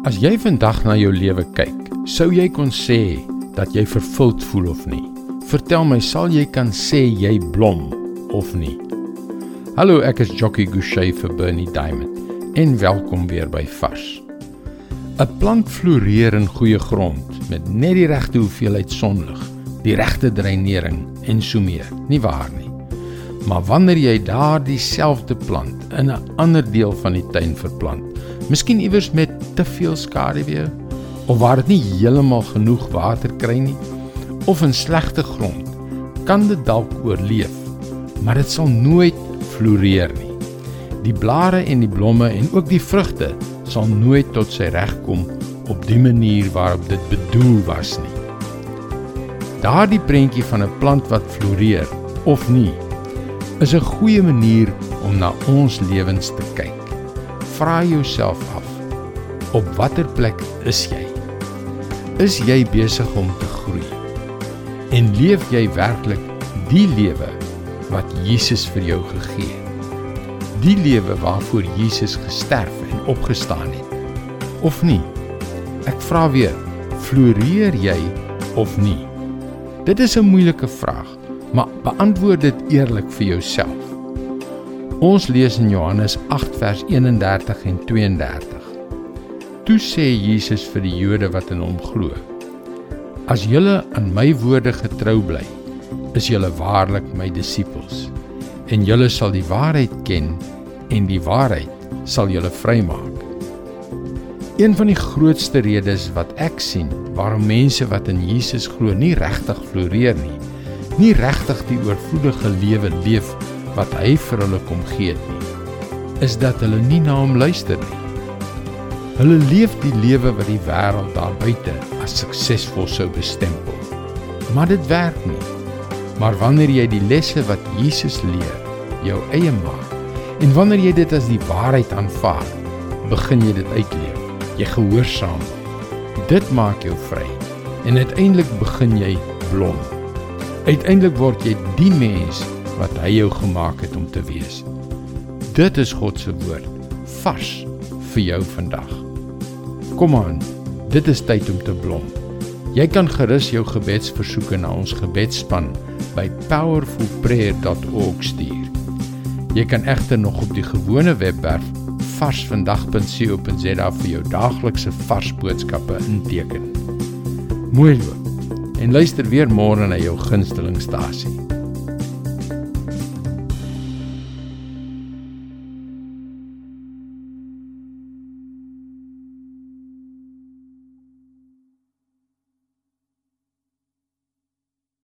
As jy vandag na jou lewe kyk, sou jy kon sê dat jy vervuld voel of nie? Vertel my, sal jy kan sê jy blom of nie? Hallo, ek is Jockey Gouchee vir Bernie Diamond en welkom weer by Vars. 'n Plant floreer in goeie grond met net die regte hoeveelheid sonlig, die regte dreinering en so meer. Nie waar nie? Maar wanneer jy daardie selfde plant in 'n ander deel van die tuin verplant, miskien iewers met te veel skaduwee of waar dit nie heeltemal genoeg water kry nie of in slegte grond kan dit dalk oorleef maar dit sal nooit floreer nie. Die blare en die blomme en ook die vrugte sal nooit tot sy reg kom op die manier waarop dit bedoel was nie. Daardie prentjie van 'n plant wat floreer of nie is 'n goeie manier om na ons lewens te kyk vra jouself af Op watter plek is jy? Is jy besig om te groei? En leef jy werklik die lewe wat Jesus vir jou gegee het? Die lewe waarvoor Jesus gesterf en opgestaan het? Of nie? Ek vra weer, floreer jy of nie? Dit is 'n moeilike vraag, maar beantwoord dit eerlik vir jouself. Ons lees in Johannes 8 vers 31 en 32. Toe sê Jesus vir die Jode wat in hom glo: As julle aan my woorde getrou bly, is julle waarlik my disippels, en julle sal die waarheid ken en die waarheid sal julle vrymaak. Een van die grootste redes wat ek sien waarom mense wat in Jesus glo nie regtig floreer nie, nie regtig die oorvloedige lewe leef wat hy vir hulle kom gee nie, is dat hulle nie na hom luister nie. Hulle leef die lewe wat die wêreld daar buite as suksesvol sou bestempel. Maar dit werk nie. Maar wanneer jy die lesse wat Jesus leer, jou eie maak en wanneer jy dit as die waarheid aanvaar, begin jy dit uitleef. Jy gehoorsaam. Dit maak jou vry en uiteindelik begin jy blom. Uiteindelik word jy die mens wat hy jou gemaak het om te wees. Dit is God se woord vars vir jou vandag. Kom aan. Dit is tyd om te blom. Jy kan gerus jou gebedsversoeke na ons gebedsspan by powerfulprayer.org stuur. Jy kan egter nog op die gewone webwerf varsvandag.co.za vir jou daaglikse vars boodskappe inteken. Mooi loop. En luister weer môre na jou gunstelingstasie.